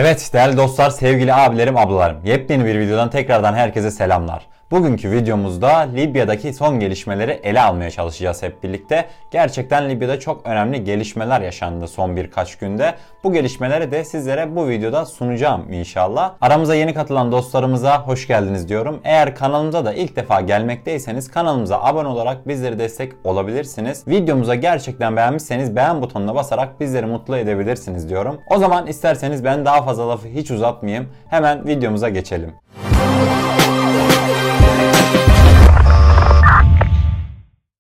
Evet değerli dostlar, sevgili abilerim, ablalarım. Yepyeni bir videodan tekrardan herkese selamlar. Bugünkü videomuzda Libya'daki son gelişmeleri ele almaya çalışacağız hep birlikte. Gerçekten Libya'da çok önemli gelişmeler yaşandı son birkaç günde. Bu gelişmeleri de sizlere bu videoda sunacağım inşallah. Aramıza yeni katılan dostlarımıza hoş geldiniz diyorum. Eğer kanalımıza da ilk defa gelmekteyseniz kanalımıza abone olarak bizlere destek olabilirsiniz. Videomuza gerçekten beğenmişseniz beğen butonuna basarak bizleri mutlu edebilirsiniz diyorum. O zaman isterseniz ben daha fazla lafı hiç uzatmayayım. Hemen videomuza geçelim.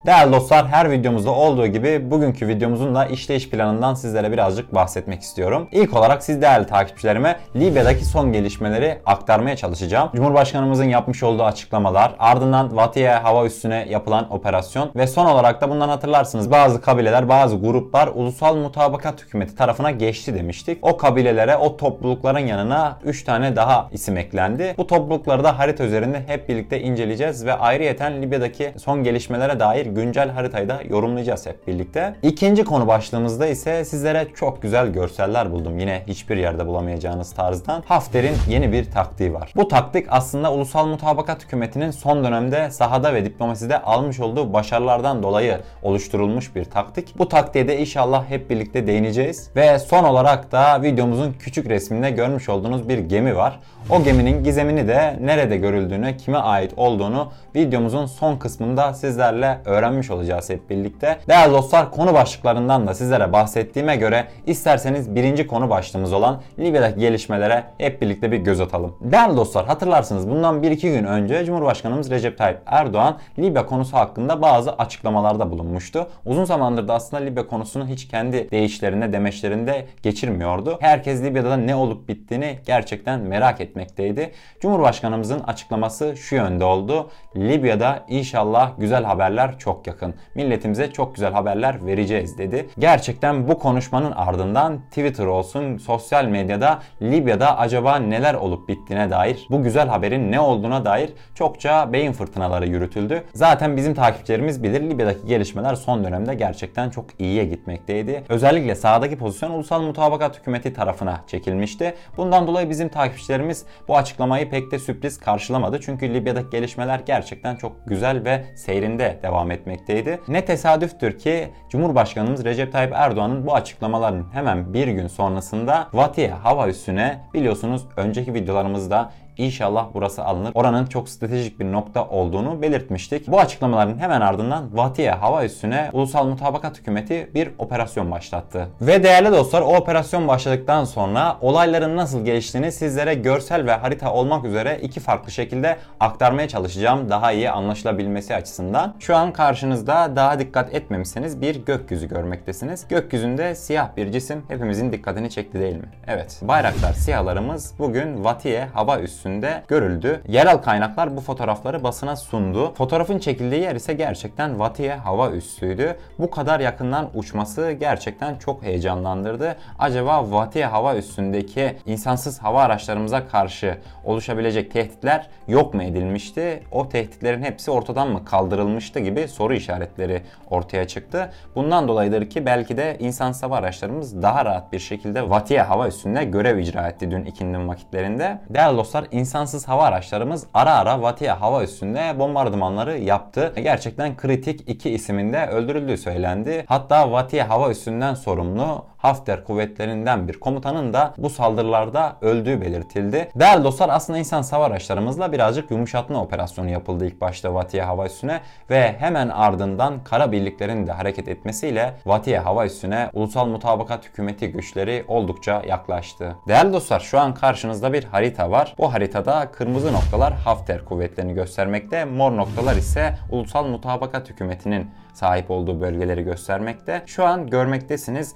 Değerli dostlar her videomuzda olduğu gibi bugünkü videomuzun da işleyiş planından sizlere birazcık bahsetmek istiyorum. İlk olarak siz değerli takipçilerime Libya'daki son gelişmeleri aktarmaya çalışacağım. Cumhurbaşkanımızın yapmış olduğu açıklamalar, ardından Vatiye hava üssüne yapılan operasyon ve son olarak da bundan hatırlarsınız bazı kabileler, bazı gruplar ulusal mutabakat hükümeti tarafına geçti demiştik. O kabilelere, o toplulukların yanına 3 tane daha isim eklendi. Bu toplulukları da harita üzerinde hep birlikte inceleyeceğiz ve ayrıyeten Libya'daki son gelişmelere dair güncel haritayı da yorumlayacağız hep birlikte. İkinci konu başlığımızda ise sizlere çok güzel görseller buldum. Yine hiçbir yerde bulamayacağınız tarzdan. Hafter'in yeni bir taktiği var. Bu taktik aslında ulusal mutabakat hükümetinin son dönemde sahada ve diplomaside almış olduğu başarılardan dolayı oluşturulmuş bir taktik. Bu taktiğe de inşallah hep birlikte değineceğiz. Ve son olarak da videomuzun küçük resminde görmüş olduğunuz bir gemi var. O geminin gizemini de nerede görüldüğünü, kime ait olduğunu videomuzun son kısmında sizlerle öğrenmiş olacağız hep birlikte. Değerli dostlar konu başlıklarından da sizlere bahsettiğime göre isterseniz birinci konu başlığımız olan Libya'daki gelişmelere hep birlikte bir göz atalım. Değerli dostlar hatırlarsınız bundan 1-2 gün önce Cumhurbaşkanımız Recep Tayyip Erdoğan Libya konusu hakkında bazı açıklamalarda bulunmuştu. Uzun zamandır da aslında Libya konusunu hiç kendi deyişlerinde, demeçlerinde geçirmiyordu. Herkes Libya'da ne olup bittiğini gerçekten merak etmekteydi. Cumhurbaşkanımızın açıklaması şu yönde oldu. Libya'da inşallah güzel haberler çok yakın. Milletimize çok güzel haberler vereceğiz dedi. Gerçekten bu konuşmanın ardından Twitter olsun, sosyal medyada Libya'da acaba neler olup bittiğine dair, bu güzel haberin ne olduğuna dair çokça beyin fırtınaları yürütüldü. Zaten bizim takipçilerimiz bilir Libya'daki gelişmeler son dönemde gerçekten çok iyiye gitmekteydi. Özellikle sağdaki pozisyon Ulusal Mutabakat Hükümeti tarafına çekilmişti. Bundan dolayı bizim takipçilerimiz bu açıklamayı pek de sürpriz karşılamadı. Çünkü Libya'daki gelişmeler gerçekten çok güzel ve seyrinde devam etmekteydi. Ne tesadüftür ki Cumhurbaşkanımız Recep Tayyip Erdoğan'ın bu açıklamaların hemen bir gün sonrasında Vatiye hava üssüne biliyorsunuz önceki videolarımızda İnşallah burası alınır. Oranın çok stratejik bir nokta olduğunu belirtmiştik. Bu açıklamaların hemen ardından Vatiye hava üssüne Ulusal Mutabakat Hükümeti bir operasyon başlattı. Ve değerli dostlar o operasyon başladıktan sonra olayların nasıl geliştiğini sizlere görsel ve harita olmak üzere iki farklı şekilde aktarmaya çalışacağım daha iyi anlaşılabilmesi açısından. Şu an karşınızda daha dikkat etmemişseniz bir gökyüzü görmektesiniz. Gökyüzünde siyah bir cisim hepimizin dikkatini çekti değil mi? Evet. Bayraktar siyahlarımız bugün Vatiye hava üssü üstünde görüldü. Yerel kaynaklar bu fotoğrafları basına sundu. Fotoğrafın çekildiği yer ise gerçekten Vatiye hava üssüydü. Bu kadar yakından uçması gerçekten çok heyecanlandırdı. Acaba Vatiye hava üssündeki insansız hava araçlarımıza karşı oluşabilecek tehditler yok mu edilmişti? O tehditlerin hepsi ortadan mı kaldırılmıştı gibi soru işaretleri ortaya çıktı. Bundan dolayıdır ki belki de insansız hava araçlarımız daha rahat bir şekilde Vatiye hava üssünde görev icra etti dün ikindin vakitlerinde. Değerli dostlar insansız hava araçlarımız ara ara Vatiye hava üssünde bombardımanları yaptı. Gerçekten kritik iki isiminde öldürüldüğü söylendi. Hatta Vatiye hava üssünden sorumlu Hafter kuvvetlerinden bir komutanın da bu saldırılarda öldüğü belirtildi. Değerli dostlar aslında insan hava araçlarımızla birazcık yumuşatma operasyonu yapıldı ilk başta Vatiye hava üssüne ve hemen ardından kara birliklerin de hareket etmesiyle Vatiye hava üssüne ulusal mutabakat hükümeti güçleri oldukça yaklaştı. Değerli dostlar şu an karşınızda bir harita var. Bu haritada kırmızı noktalar Hafter kuvvetlerini göstermekte, mor noktalar ise ulusal mutabakat hükümetinin sahip olduğu bölgeleri göstermekte. Şu an görmektesiniz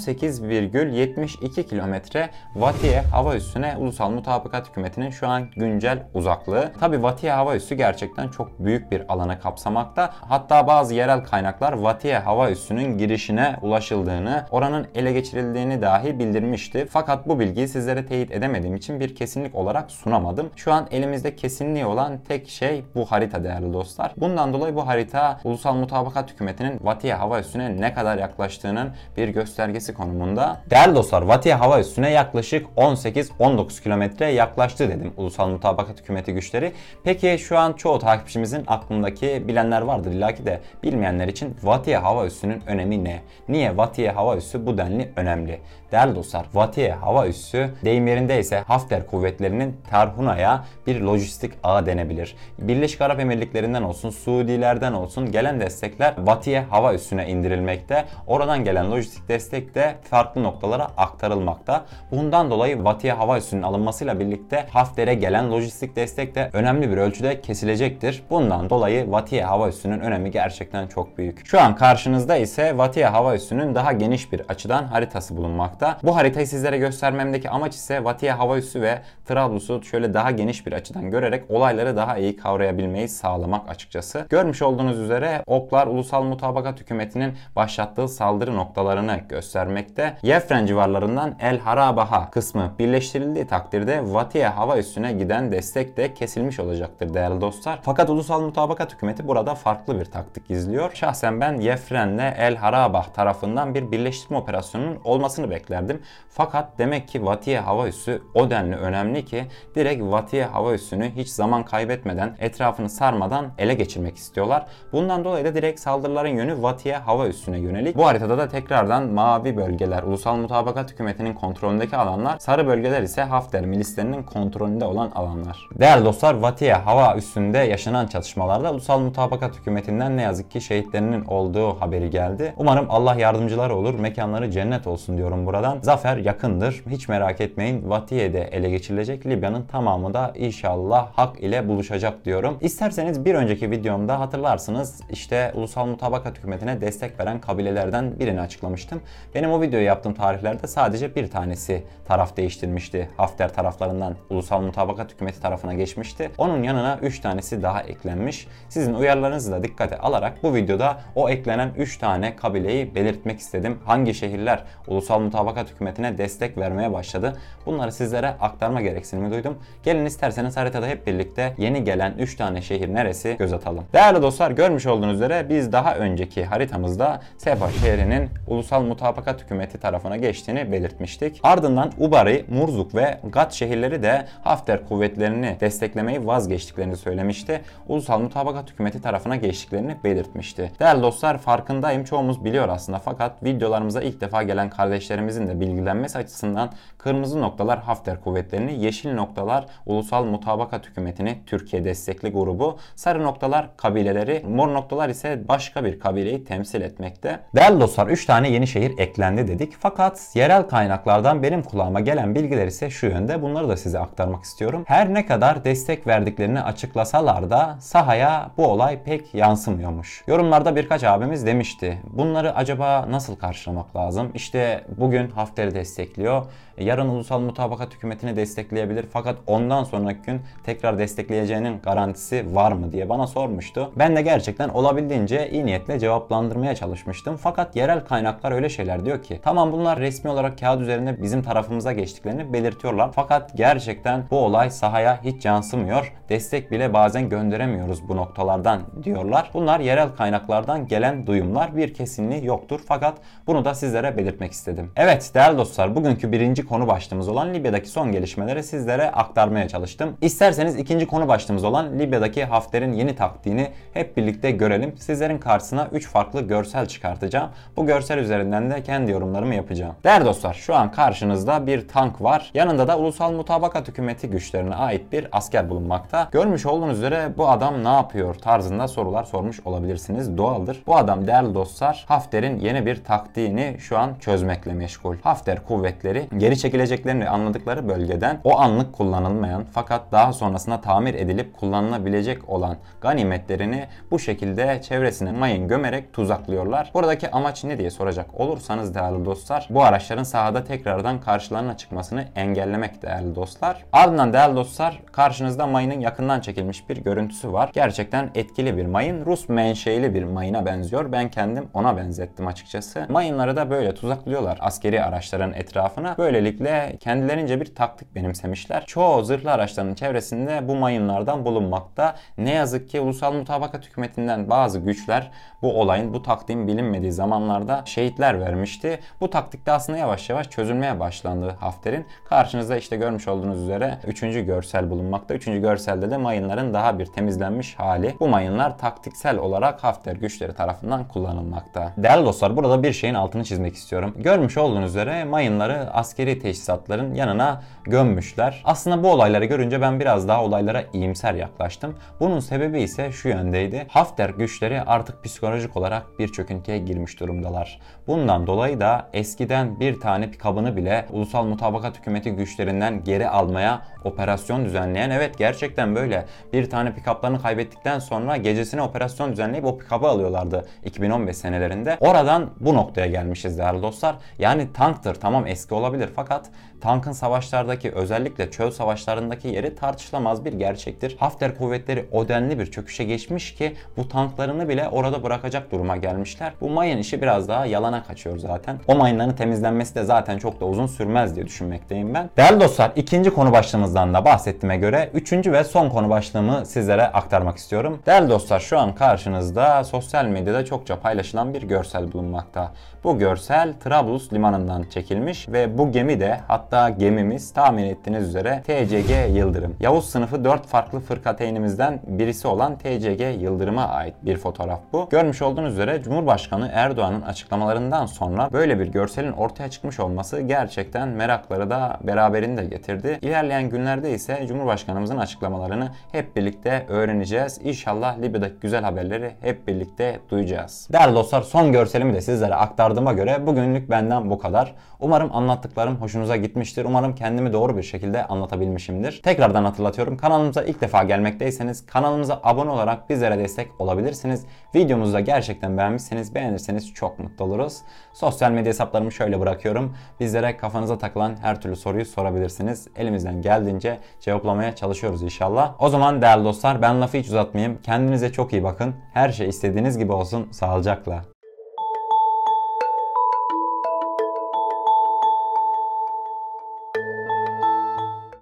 18,72 kilometre Vatiye hava üssüne Ulusal Mutabakat Hükümeti'nin şu an güncel uzaklığı. Tabi Vatiye hava üssü gerçekten çok büyük bir alana kapsamakta. Hatta bazı yerel kaynaklar Vatiye hava üssünün girişine ulaşıldığını, oranın ele geçirildiğini dahi bildirmişti. Fakat bu bilgiyi sizlere teyit edemediğim için bir kesinlik olarak sunamadım. Şu an elimizde kesinliği olan tek şey bu harita değerli dostlar. Bundan dolayı bu harita Ulusal Mutabakat Hükümeti'nin Vatiye hava üssüne ne kadar yaklaştığının bir göstergesi göstergesi konumunda. Değerli dostlar Vatiye hava üssüne yaklaşık 18-19 kilometre yaklaştı dedim Ulusal Mutabakat Hükümeti güçleri. Peki şu an çoğu takipçimizin aklındaki bilenler vardır illaki de bilmeyenler için Vatiye hava üssünün önemi ne? Niye Vatiye hava üssü bu denli önemli? Değerli dostlar Vatiye hava üssü deyim yerinde ise Hafter kuvvetlerinin Terhuna'ya bir lojistik ağ denebilir. Birleşik Arap Emirlikleri'nden olsun, Suudilerden olsun gelen destekler Vatiye hava üssüne indirilmekte. Oradan gelen lojistik destek de farklı noktalara aktarılmakta. Bundan dolayı Vatiye hava üssünün alınmasıyla birlikte Hafter'e gelen lojistik destek de önemli bir ölçüde kesilecektir. Bundan dolayı Vatiye hava üssünün önemi gerçekten çok büyük. Şu an karşınızda ise Vatiye hava üssünün daha geniş bir açıdan haritası bulunmakta. Bu haritayı sizlere göstermemdeki amaç ise Vatiye hava üssü ve Trablus'u şöyle daha geniş bir açıdan görerek olayları daha iyi kavrayabilmeyi sağlamak açıkçası. Görmüş olduğunuz üzere oklar Ulusal Mutabakat Hükümeti'nin başlattığı saldırı noktalarını göstermekte. Yefren civarlarından El Harabaha kısmı birleştirildiği takdirde Vatiye hava üssüne giden destek de kesilmiş olacaktır değerli dostlar. Fakat Ulusal Mutabakat Hükümeti burada farklı bir taktik izliyor. Şahsen ben Yefren'le El Harabah tarafından bir birleştirme operasyonunun olmasını beklerdim. Fakat demek ki Vatiye hava üssü o denli önemli ki direkt Vatiye hava üssünü hiç zaman kaybetmeden etrafını sarmadan ele geçirmek istiyorlar. Bundan dolayı da direkt saldırıların yönü Vatiye hava üssüne yönelik. Bu haritada da tekrardan mavi bölgeler Ulusal Mutabakat Hükümeti'nin kontrolündeki alanlar, sarı bölgeler ise Hafter milislerinin kontrolünde olan alanlar. Değerli dostlar Vatiye hava üssünde yaşanan çatışmalarda Ulusal Mutabakat Hükümeti'nden ne yazık ki şehitlerinin olduğu haberi geldi. Umarım Allah yardımcıları olur, mekanları cennet olsun diyorum buradan. Zafer yakındır. Hiç merak etmeyin. Vatiye'de ele geçirilecek. Libya'nın tamamı da inşallah hak ile buluşacak diyorum. İsterseniz bir önceki videomda hatırlarsınız işte Ulusal Mutabakat Hükümeti'ne destek veren kabilelerden birini açıklamıştım. Benim o videoyu yaptığım tarihlerde sadece bir tanesi taraf değiştirmişti. Hafter taraflarından Ulusal Mutabakat Hükümeti tarafına geçmişti. Onun yanına 3 tanesi daha eklenmiş. Sizin uyarılarınızı da dikkate alarak bu videoda o eklenen 3 tane kabileyi belirtmek istedim. Hangi şehirler Ulusal Mutabakat Hükümeti'ne destek vermeye başladı. Bunları sizlere aktarma gereksinimi duydum. Gelin isterseniz haritada hep birlikte yeni gelen 3 tane şehir neresi göz atalım. Değerli dostlar görmüş olduğunuz üzere biz daha önceki haritamızda Sepa şehrinin Ulusal Mutabakat Hükümeti tarafına geçtiğini belirtmiştik. Ardından Ubari, Murzuk ve Gat şehirleri de Hafter kuvvetlerini desteklemeyi vazgeçtiklerini söylemişti. Ulusal Mutabakat Hükümeti tarafına geçtiklerini belirtmişti. Değerli dostlar farkındayım çoğumuz biliyor aslında fakat videolarımıza ilk defa gelen kardeşlerimizin de bilgilenmesi açısından kırmızı noktalar Hafter kuvvetlerini, yeşil noktalar Ulusal Mutabakat Hükümeti'ni Türkiye destekli grubu, sarı noktalar kabileleri, mor noktalar ise başka bir kabileyi temsil etmekte. Değerli dostlar 3 tane yeni şehir eklendi dedik fakat yerel kaynaklardan benim kulağıma gelen bilgiler ise şu yönde bunları da size aktarmak istiyorum. Her ne kadar destek verdiklerini açıklasalar da sahaya bu olay pek yansımıyormuş. Yorumlarda birkaç abimiz demişti. Bunları acaba nasıl karşılamak lazım? İşte bugün Hafter'i destekliyor. Yarın Ulusal Mutabakat Hükümeti'ni destekleyebilir fakat ondan sonraki gün tekrar destekleyeceğinin garantisi var mı diye bana sormuştu. Ben de gerçekten olabildiğince iyi niyetle cevaplandırmaya çalışmıştım. Fakat yerel kaynaklar öyle şeyler diyor ki tamam bunlar resmi olarak kağıt üzerinde bizim tarafımıza geçtiklerini belirtiyorlar. Fakat gerçekten bu olay sahaya hiç yansımıyor. Destek bile bazen gönderemiyoruz bu noktalardan diyorlar. Bunlar yerel kaynaklardan gelen duyumlar bir kesinliği yoktur. Fakat bunu da sizlere belirtmek istedim. Evet değerli dostlar bugünkü birinci konu başlığımız olan Libya'daki son gelişmeleri sizlere aktarmaya çalıştım. İsterseniz ikinci konu başlığımız olan Libya'daki Hafter'in yeni taktiğini hep birlikte görelim. Sizlerin karşısına 3 farklı görsel çıkartacağım. Bu görsel üzerinden de kendi yorumlarımı yapacağım. Değerli dostlar şu an karşınızda bir tank var. Yanında da Ulusal Mutabakat Hükümeti güçlerine ait bir asker bulunmakta. Görmüş olduğunuz üzere bu adam ne yapıyor tarzında sorular sormuş olabilirsiniz. Doğaldır. Bu adam değerli dostlar Hafter'in yeni bir taktiğini şu an çözmekle meşgul. Hafter kuvvetleri geri çekileceklerini anladıkları bölgeden o anlık kullanılmayan fakat daha sonrasında tamir edilip kullanılabilecek olan ganimetlerini bu şekilde çevresine mayın gömerek tuzaklıyorlar. Buradaki amaç ne diye soracak olursanız değerli dostlar bu araçların sahada tekrardan karşılarına çıkmasını engellemek değerli dostlar. Ardından değerli dostlar karşınızda mayının yakından çekilmiş bir görüntüsü var. Gerçekten etkili bir mayın. Rus menşeili bir mayına benziyor. Ben kendim ona benzettim açıkçası. Mayınları da böyle tuzaklıyorlar askeri araçların etrafına. Böyle Böylelikle kendilerince bir taktik benimsemişler. Çoğu zırhlı araçların çevresinde bu mayınlardan bulunmakta. Ne yazık ki Ulusal Mutabakat Hükümeti'nden bazı güçler bu olayın, bu taktiğin bilinmediği zamanlarda şehitler vermişti. Bu taktikte aslında yavaş yavaş çözülmeye başlandı Hafter'in. Karşınızda işte görmüş olduğunuz üzere 3. görsel bulunmakta. 3. görselde de mayınların daha bir temizlenmiş hali. Bu mayınlar taktiksel olarak Hafter güçleri tarafından kullanılmakta. Değerli dostlar burada bir şeyin altını çizmek istiyorum. Görmüş olduğunuz üzere mayınları askeri teçhizatların yanına gömmüşler. Aslında bu olayları görünce ben biraz daha olaylara iyimser yaklaştım. Bunun sebebi ise şu yöndeydi. Hafter güçleri artık psikolojik olarak bir çöküntüye girmiş durumdalar. Bundan dolayı da eskiden bir tane pikabını bile Ulusal Mutabakat Hükümeti güçlerinden geri almaya operasyon düzenleyen evet gerçekten böyle bir tane pikaplarını kaybettikten sonra gecesine operasyon düzenleyip o pikabı alıyorlardı 2015 senelerinde. Oradan bu noktaya gelmişiz değerli dostlar. Yani tanktır tamam eski olabilir fakat tankın savaşlardaki özellikle çöl savaşlarındaki yeri tartışılamaz bir gerçektir. Hafter kuvvetleri o denli bir çöküşe geçmiş ki bu tanklarını bile orada bırakacak duruma gelmişler. Bu mayın işi biraz daha yalana kaçıyor zaten. O mayınların temizlenmesi de zaten çok da uzun sürmez diye düşünmekteyim ben. Değerli dostlar ikinci konu başlığımızdan da bahsettiğime göre üçüncü ve son konu başlığımı sizlere aktarmak istiyorum. Değerli dostlar şu an karşınızda sosyal medyada çokça paylaşılan bir görsel bulunmakta. Bu görsel Trablus limanından çekilmiş ve bu gemi de hatta gemimiz tahmin ettiğiniz üzere TCG Yıldırım. Yavuz sınıfı 4 farklı fırkateynimizden birisi olan TCG Yıldırım'a ait bir fotoğraf bu. Görmüş olduğunuz üzere Cumhurbaşkanı Erdoğan'ın açıklamalarından sonra böyle bir görselin ortaya çıkmış olması gerçekten merakları da beraberinde getirdi. İlerleyen günlerde ise Cumhurbaşkanımızın açıklamalarını hep birlikte öğreneceğiz. İnşallah Libya'daki güzel haberleri hep birlikte duyacağız. Değerli dostlar son görselimi de sizlere aktardığıma göre bugünlük benden bu kadar. Umarım anlattıklarım hoşunuza gitmiştir. Umarım kendimi doğru bir şekilde anlatabilmişimdir. Tekrardan hatırlatıyorum kanalımıza ilk defa gelmekteyseniz kanalımıza abone olarak bizlere destek olabilirsiniz. Videomuzu da gerçekten beğenmişseniz beğenirseniz çok mutlu oluruz. Sosyal medya hesaplarımı şöyle bırakıyorum. Bizlere kafanıza takılan her türlü soruyu sorabilirsiniz. Elimizden geldiğince cevaplamaya çalışıyoruz inşallah. O zaman değerli dostlar ben lafı hiç uzatmayayım. Kendinize çok iyi bakın. Her şey istediğiniz gibi olsun. Sağlıcakla.